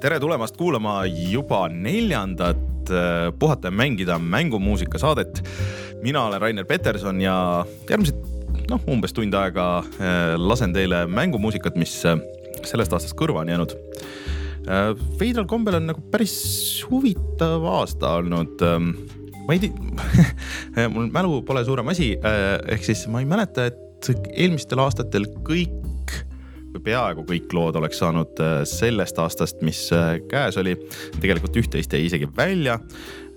tere tulemast kuulama juba neljandat äh, Puhata ja mängida mängumuusika saadet. mina olen Rainer Peterson ja järgmised noh, umbes tund aega äh, lasen teile mängumuusikat, mis äh, sellest aastast kõrva on jäänud. veidral kombel on nagu päris huvitav aasta olnud ähm, ma ei tea mul mälu pole suurem asi, ehk siis ma ei mäleta, et eelmistel aastatel kõik peaaegu kõik lood oleks saanud äh, sellest aastast, mis äh, käes oli. tegelikult üht-teist jäi isegi välja.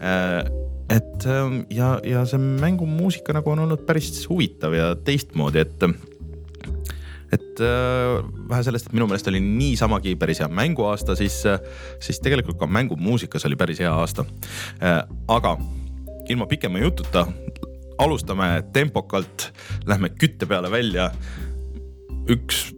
Äh, et ähm, ja, ja see mängumuusika nagu on olnud päris huvitav ja teistmoodi, et et äh, vähe sellest, et minu meelest oli niisamagi päris hea mänguaasta, siis, siis tegelikult ka mängumuusikas oli päris hea aasta aga ilma pikema jututa, alustame tempokalt, lähme kütte peale välja. Üks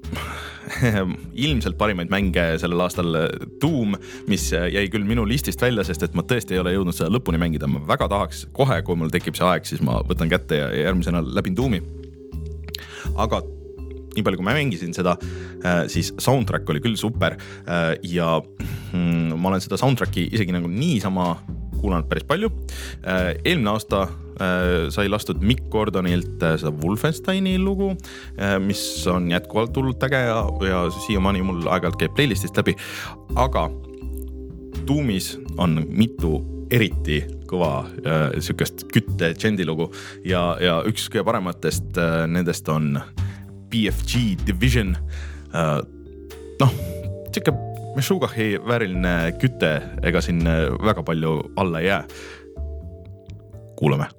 ilmselt parimaid mänge sellel aastal Doom, mis jäi küll minu listist välja, sest et ma tõesti ei ole jõudnud seda lõpuni mängida, ma väga tahaks kohe, kui mul tekib see aeg, siis ma võtan kätte ja järgmisena läbin Doomi. aga nii palju, kui ma mängisin seda, äh, siis soundtrack oli küll super ja mm, ma olen seda soundtrack'i isegi nagu niisama kuulanud päris palju. Eelmine aasta sai lastud Mikk Gordonilt äh, seda Wolfensteini lugu, äh, mis on jätkuvalt hullult äge ja, ja siiamaani mul aeg-ajalt käib playlist'ist läbi. aga Doomis on mitu eriti kõva äh, sihukest kütte džendilugu ja, ja üks kõige parematest äh, nendest on BFG Division äh,. noh, sihuke Meshugahi vääriline küte, ega siin väga palju alla ei jää. kuulame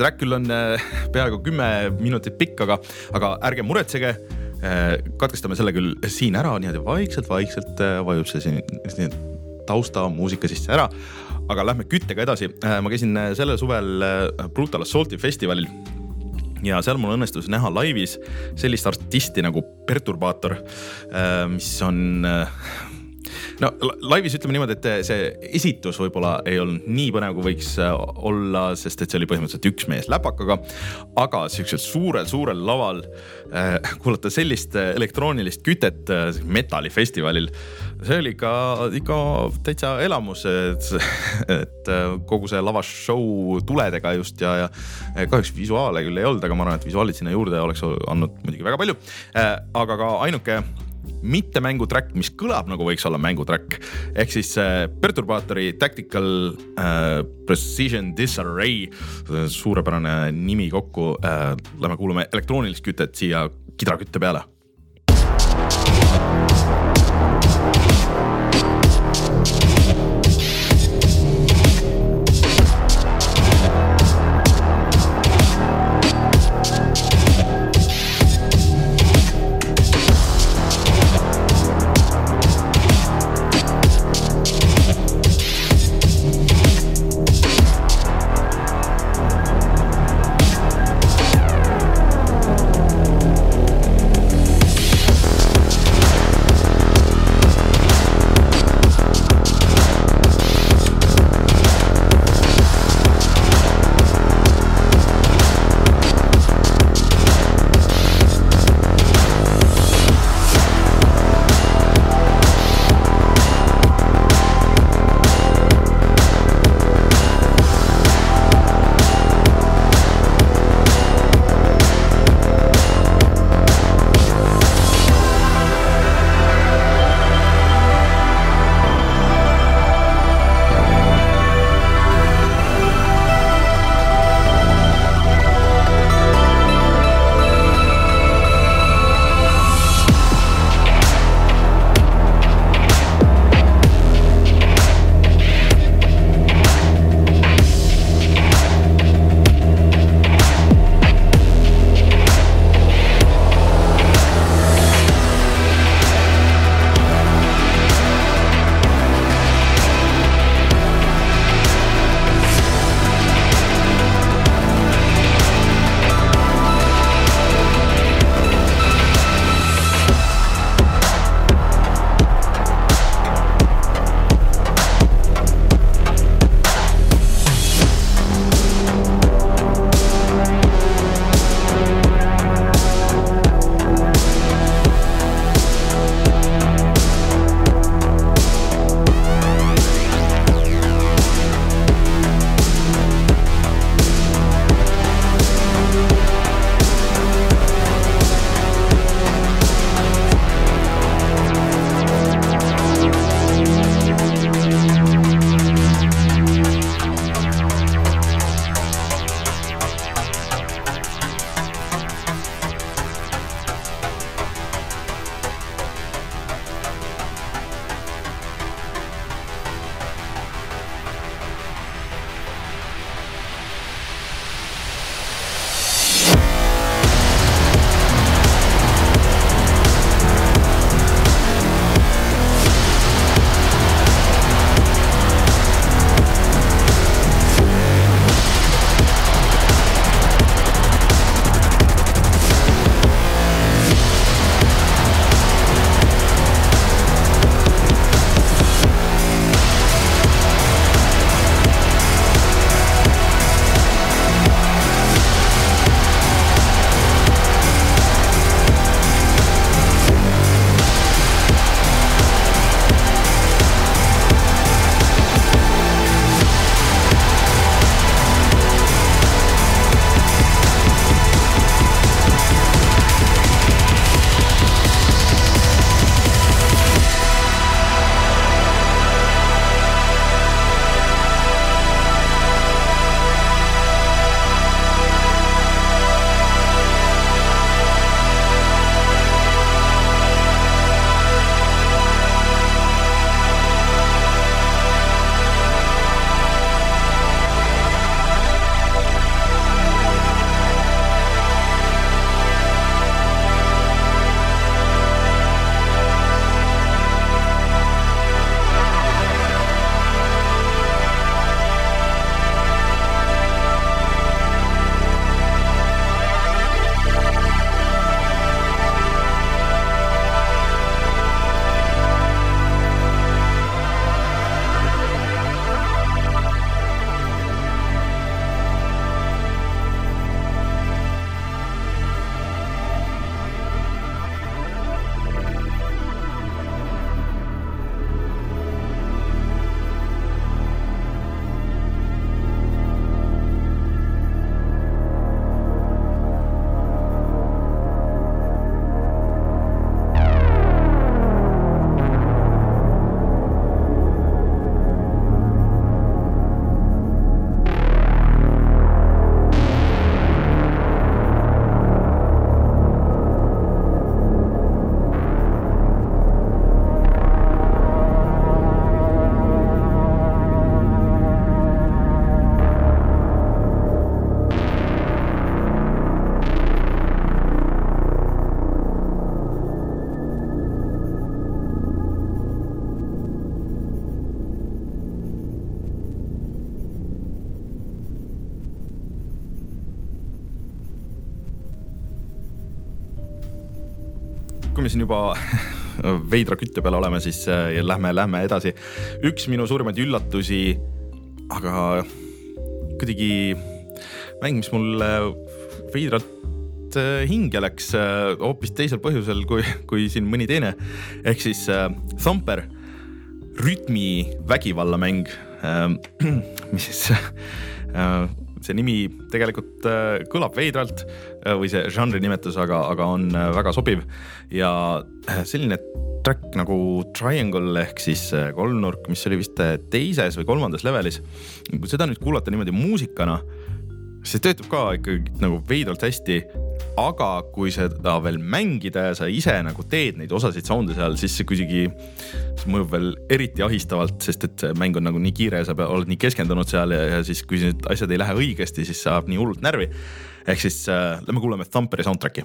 see track küll on äh, peaaegu kümme minutit pikk, aga, aga ärge muretsege. Äh, katkestame selle küll siin ära, niimoodi vaikselt-vaikselt äh, vajub see siin, taustamuusika sisse ära. aga lähme küttega edasi. ma käisin sellel suvel Brutal Assaulti festivalil ja seal mul õnnestus näha laivis sellist artisti nagu Perturbaator, mis on no laivis ütleme niimoodi, et see esitus võib-olla ei olnud nii põnev, kui võiks äh, olla, sest et see oli põhimõtteliselt üks mees läpakaga. aga siuksel suurel-suurel laval äh, kuulata sellist elektroonilist kütet äh, metallifestivalil, see oli ikka, ikka täitsa elamus, et, et kogu see lavashow tuledega just ja, ja kahjuks visuaale küll ei olnud, aga ma arvan, et visuaalid sinna juurde oleks andnud muidugi väga palju äh,. aga ka ainuke mitte mängutrack, mis kõlab nagu võiks olla mängutrack ehk siis äh, Perturbaatori Tactical äh, Precision Disarray, suurepärane nimi kokku äh,. Lähme kuulame elektroonilist kütet siia kidrakütte peale me siin juba veidra kütte peal oleme, siis äh, lähme, lähme edasi. üks minu suurimaid üllatusi, aga kuidagi mäng, mis mul veidralt äh, hinge läks äh, hoopis teisel põhjusel kui, kui siin mõni teine. ehk siis Thumper, rütmi vägivallamäng, mis siis see nimi tegelikult kõlab veidralt või see žanri nimetus, aga, aga on väga sobiv ja selline track nagu Triangle ehk siis kolmnurk, mis oli vist teises või kolmandas levelis. kui seda nüüd kuulata niimoodi muusikana, see töötab ka ikkagi nagu veidralt hästi. aga kui seda veel mängida ja sa ise nagu teed neid osasid sound'e seal, siis see kuidagi, see mõjub veel eriti ahistavalt, sest et see mäng on nagu nii kiire ja sa pead, oled nii keskendunud seal ja, ja siis, kui need asjad ei lähe õigesti, siis saab nii hullult närvi. ehk siis äh, lähme kuulame Thumperi soundtrack'i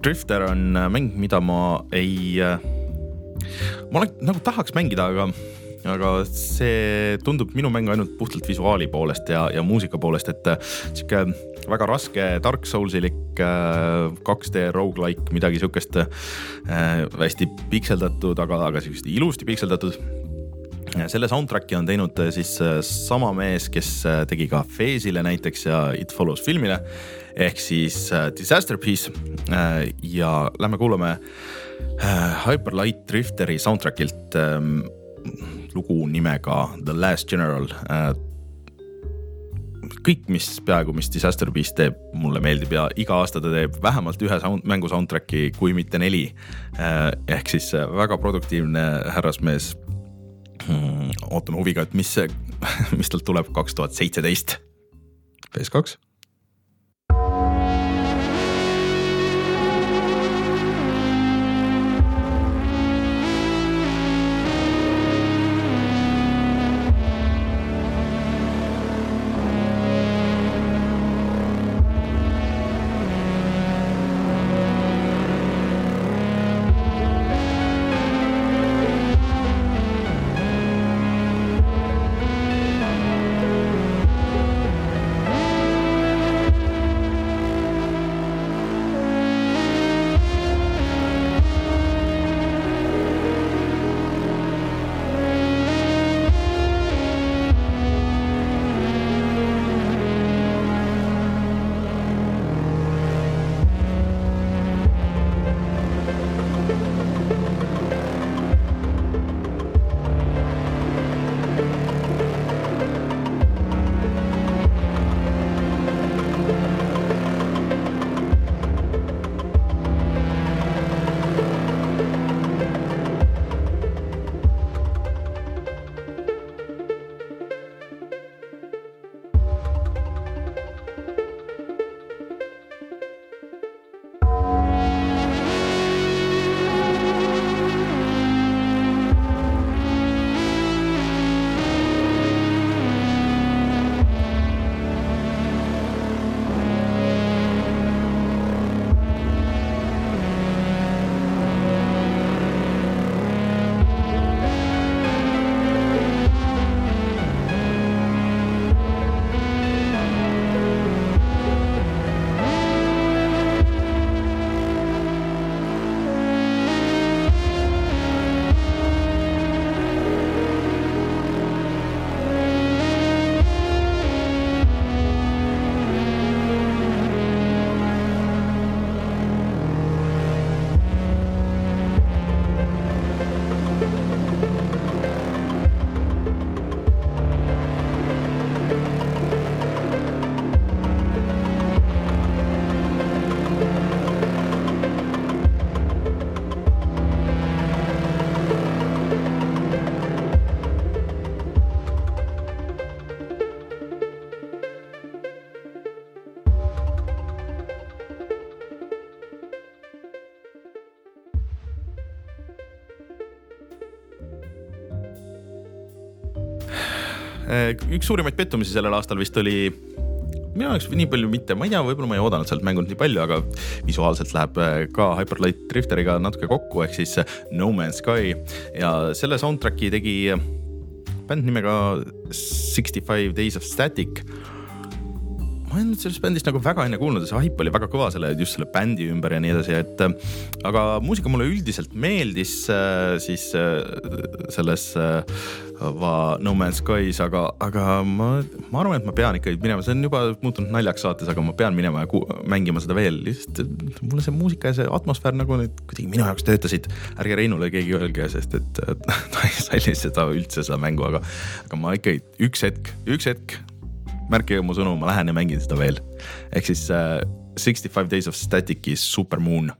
Drifter on äh, mäng, mida ma ei, äh, ma olen, nagu tahaks mängida, aga aga see tundub minu mäng ainult puhtalt visuaali poolest ja, ja muusika poolest, et sihuke väga raske Dark Soulsilik 2D rogu-like, midagi sihukest äh, hästi pikseldatud, aga, aga sihukest ilusti pikseldatud selle soundtrack'i on teinud siis sama mees, kes tegi ka Phase'ile näiteks ja It Follows filmile ehk siis Disaster Piece. ja lähme kuulame Hyperlight Drifteri soundtrack'ilt ähm, lugu nimega The Last General kõik, mis peaaegu, mis Disaster Beast teeb, mulle meeldib ja iga aasta ta teeb vähemalt ühe sound, mängu soundtrack'i, kui mitte neli. Äh, ehk siis äh, väga produktiivne härrasmees. Hmm, ootame huviga, et mis, mis talt tuleb kaks tuhat seitseteist. PS2 üks suurimaid pettumisi sellel aastal vist oli minu jaoks nii palju mitte, ma ei tea, võib-olla ma ei oodanud sealt mängult nii palju, aga visuaalselt läheb äh, ka Hyperlight Drifteriga natuke kokku, ehk siis äh, No Man's Sky. Ja selle soundtrack'i tegi bänd nimega Sixty Five Days of Static ma ei olnud sellest bändist nagu väga enne kuulnud see hype oli väga kõva selle, just selle bändi ümber ja nii edasi, et aga muusika mulle üldiselt meeldis siis selles No Man's Skies, aga, aga ma, ma arvan, et ma pean ikkagi minema, see on juba muutunud naljaks saates, aga ma pean minema ja mängima seda veel, lihtsalt mulle see muusika ja see atmosfäär nagu nüüd kuidagi minu jaoks töötasid. ärge Reinule keegi öelge, sest et ta ei salli seda üldse, seda mängu, aga, aga ma ikkagi üks hetk, üks hetk märkige mu sõnu, ma lähen ja mängin seda veel. ehk siis uh, Sixty Five Days of Static'i Supermoon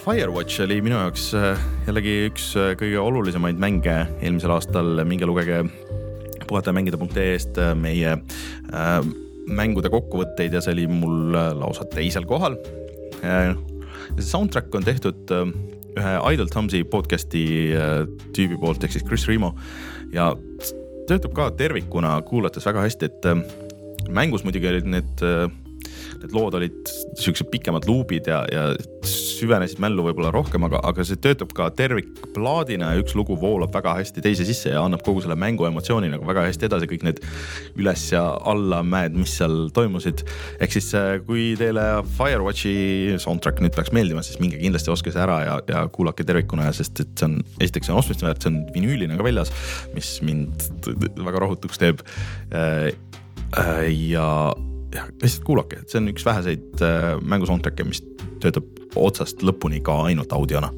Firewatch oli minu jaoks äh, jällegi üks äh, kõige olulisemaid mänge eelmisel aastal, minge lugege puhatajamängida.ee-st meie äh, mängude kokkuvõtteid ja see oli mul lausa teisel kohal äh,. soundtrack on tehtud äh, ühe Idle Thumbs'i podcast'i äh, tüübi poolt ehk siis Chris Remo ja töötab ka tervikuna kuulates väga hästi, et äh, mängus muidugi olid need äh, need lood olid siuksed pikemad luubid ja, ja süvenesid mällu võib-olla rohkem, aga, aga see töötab ka tervikplaadina ja üks lugu voolab väga hästi teise sisse ja annab kogu selle mängu emotsiooni nagu väga hästi edasi, kõik need üles ja allamäed, mis seal toimusid. ehk siis äh, kui teile Firewatchi soundtrack nüüd peaks meeldima, siis minge kindlasti ostke see ära ja, ja kuulake tervikuna sest et see on, esiteks see on ostmist väärt, see on vinüülina ka väljas, mis mind väga rahutuks teeb. Äh, äh, ja jah, lihtsalt kuulake, et see on üks väheseid äh, mängu soundtrack'e, mis töötab otsast lõpuni ka ainult audiona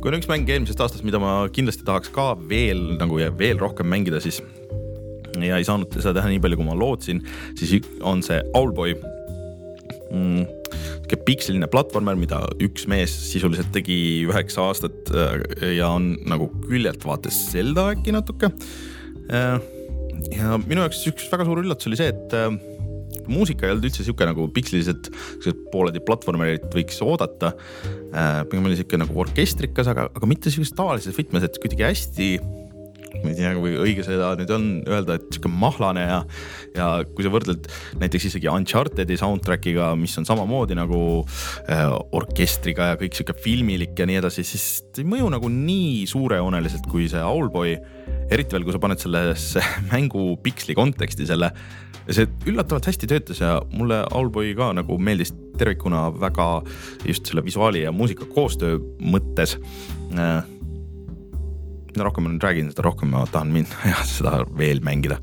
kui on üks mäng eelmisest aastast, mida ma kindlasti tahaks ka veel nagu ja veel rohkem mängida, siis ja ei saanud seda teha nii palju, kui ma lootsin, siis on see Owlboy mm,. sihuke piksline platvormer, mida üks mees sisuliselt tegi üheksa aastat äh, ja on nagu küljelt vaates Zelda äkki natuke. Äh, ja minu jaoks üks väga suur üllatus oli see, et äh, muusika ei olnud üldse sihuke nagu siuksed pooledi platvormerit võiks oodata äh,. pigem oli sihuke nagu orkestrikas, aga, aga mitte sihukeses tavalises võtmes, et kuidagi hästi ma ei tea, kui õige seda nüüd on öelda, et sihuke mahlane ja, ja kui sa võrdled näiteks isegi Uncharted'i soundtrack'iga, mis on samamoodi nagu äh, orkestriga ja kõik sihuke filmilik ja nii edasi, siis ei mõju nagu nii suurejooneliselt kui see Owlboy. eriti veel, kui sa paned sellesse mängu piksli konteksti selle ja see üllatavalt hästi töötas ja mulle Owlboy ka nagu meeldis tervikuna väga just selle visuaali ja muusika koostöö mõttes. Äh, mida rohkem ma nüüd räägin, seda rohkem ma tahan minna ja seda veel mängida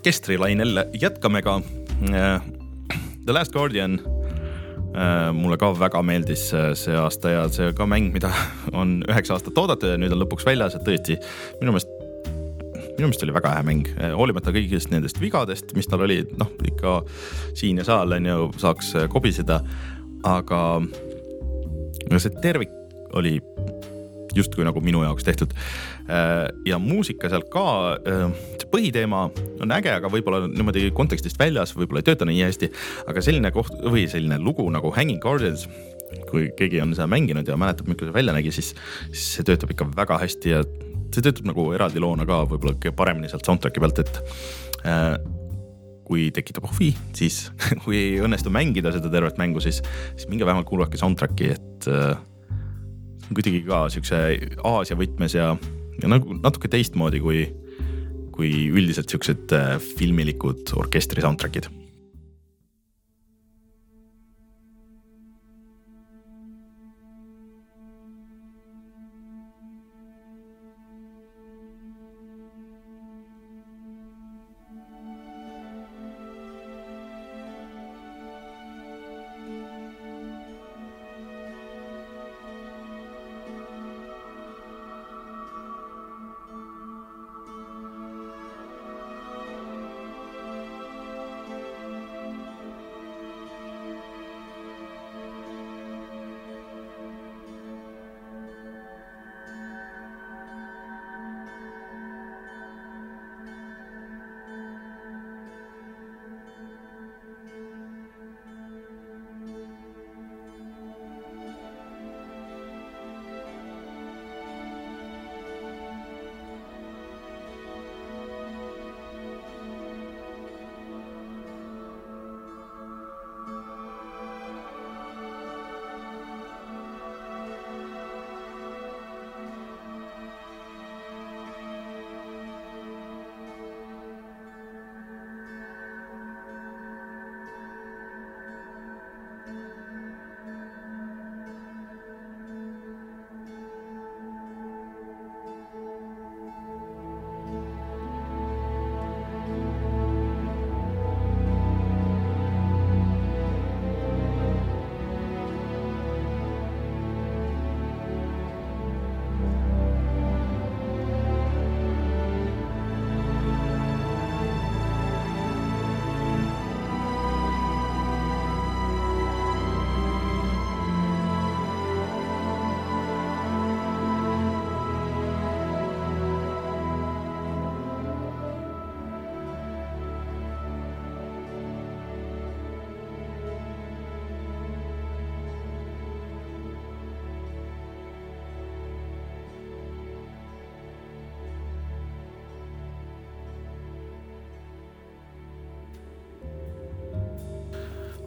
orkestrilainel jätkame ka. The Last Guardian mulle ka väga meeldis see aasta ja see ka mäng, mida on üheksa aastat oodatud ja nüüd on lõpuks väljas, et tõesti minu meelest minu meelest oli väga hea mäng, hoolimata kõigist nendest vigadest, mis tal olid, noh ikka siin ja seal on ju, saaks kobiseda. aga see tervik oli justkui nagu minu jaoks tehtud. ja muusika seal ka, põhiteema on äge, aga võib-olla niimoodi kontekstist väljas, võib-olla ei tööta nii hästi. aga selline koht või selline lugu nagu Hanging Gardens, kui keegi on seda mänginud ja mäletab, milline see välja nägi, siis, siis see töötab ikka väga hästi ja see töötab nagu eraldi loona ka võib-olla kõige paremini sealt soundtrack'i pealt, et äh, kui tekitab huvi, siis kui ei õnnestu mängida seda tervet mängu, siis, siis minge vähemalt kuulake soundtrack'i, et äh, kuidagi ka siukse Aasia võtmes ja, ja nagu natuke teistmoodi kui, kui üldiselt siuksed äh, filmilikud orkestri soundtrack'id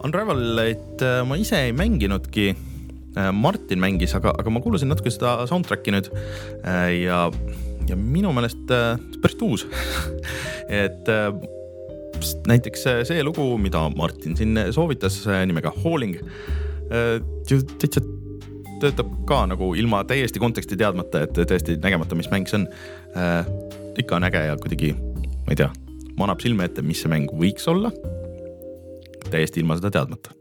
Unravelit äh, ma ise ei mänginudki. Äh, Martin mängis, aga, aga ma kuulasin natuke seda soundtrack'i nüüd äh, ja, ja minu meelest päris uus et näiteks see lugu, mida Martin siin soovitas nimega Hauling, täitsa töötab ka nagu ilma täiesti konteksti teadmata, et tõesti nägemata, mis mäng see on. ikka on äge ja kuidagi, ma ei tea, manab silme ette, mis see mäng võiks olla täiesti ilma seda teadmata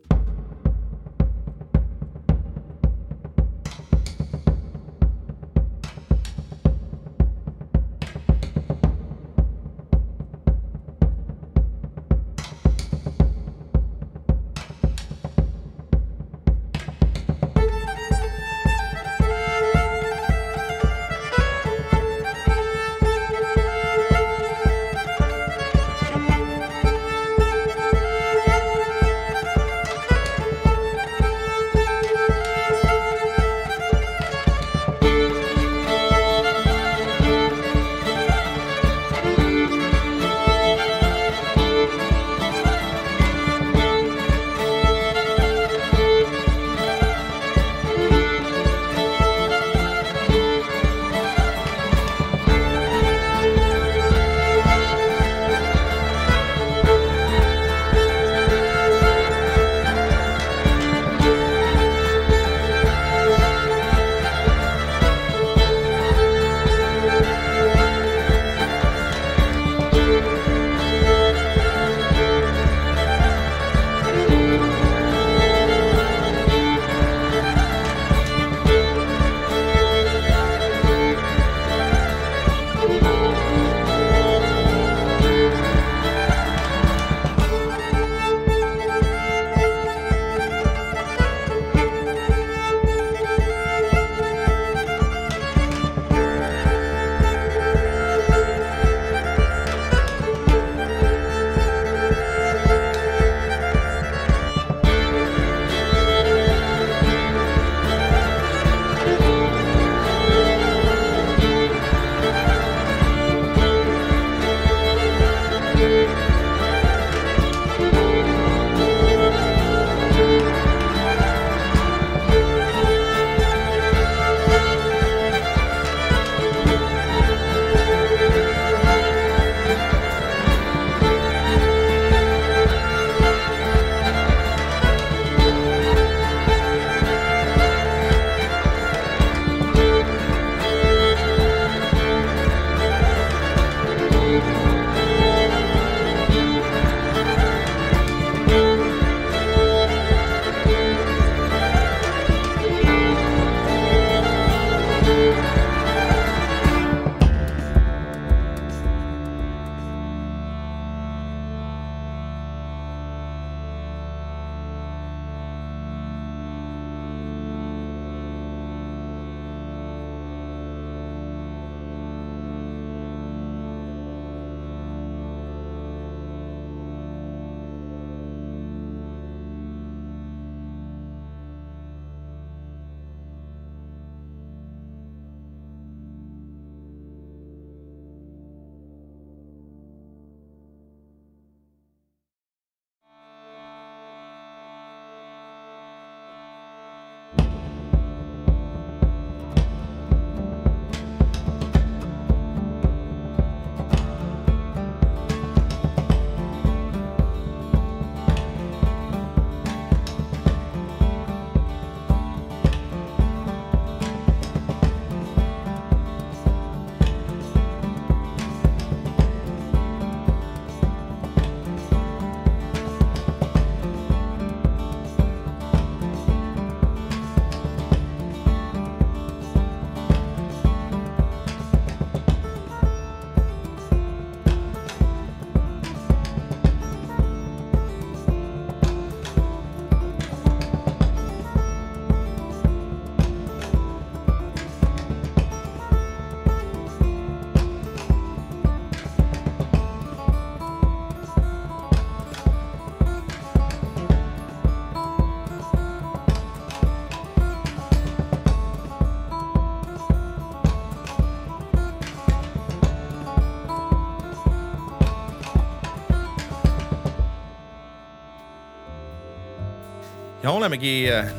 olemegi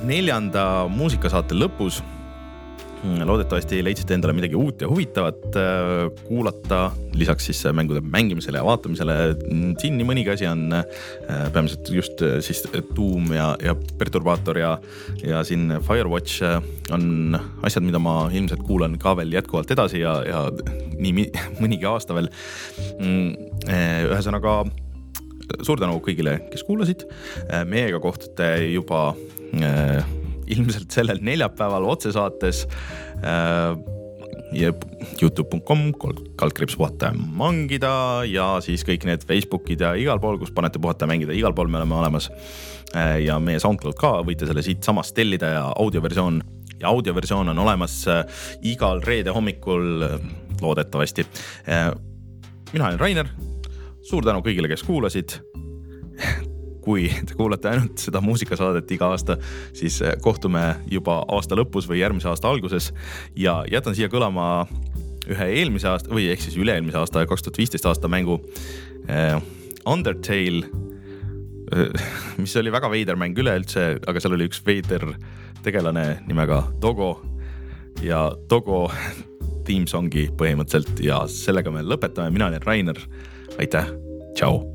neljanda muusikasaate lõpus Mm, loodetavasti leidsite endale midagi uut ja huvitavat äh, kuulata, lisaks siis mängude mängimisele ja vaatamisele. Mm, siin nii mõnigi asi on peamiselt just siis Doom ja, ja Perturbaator ja, ja siin Firewatch on asjad, mida ma ilmselt kuulan ka veel jätkuvalt edasi ja, ja nii mõnigi aasta veel. Mm, ühesõnaga suur tänu kõigile, kes kuulasid. meiega kohtute juba ilmselt sellel neljapäeval otsesaates äh, Youtube.com, kaldkriips puhata ja mangida ja siis kõik need Facebookid ja igal pool, kus panete puhata ja mängida, igal pool me oleme olemas. Äh, ja meie SoundCloud ka, võite selle siitsamast tellida ja audioversioon ja audioversioon on olemas äh, igal reede hommikul loodetavasti. mina olen Rainer, suur tänu kõigile, kes kuulasid. Kui te kuulate ainult seda muusikasaadet iga aasta, siis eh, kohtume juba aasta lõpus või järgmise aasta alguses. Ja jätan siia kõlama ühe eelmise aasta või ehk siis üle-eelmise aasta, kaks tuhat viisteist aasta mängu eh, Undertale. Eh,, mis oli väga veider mäng üleüldse, aga seal oli üks veider tegelane nimega Dogo. Ja Dogo tiimsongi põhimõtteliselt ja sellega me lõpetame, mina olen Rainer, Aitäh, tšau.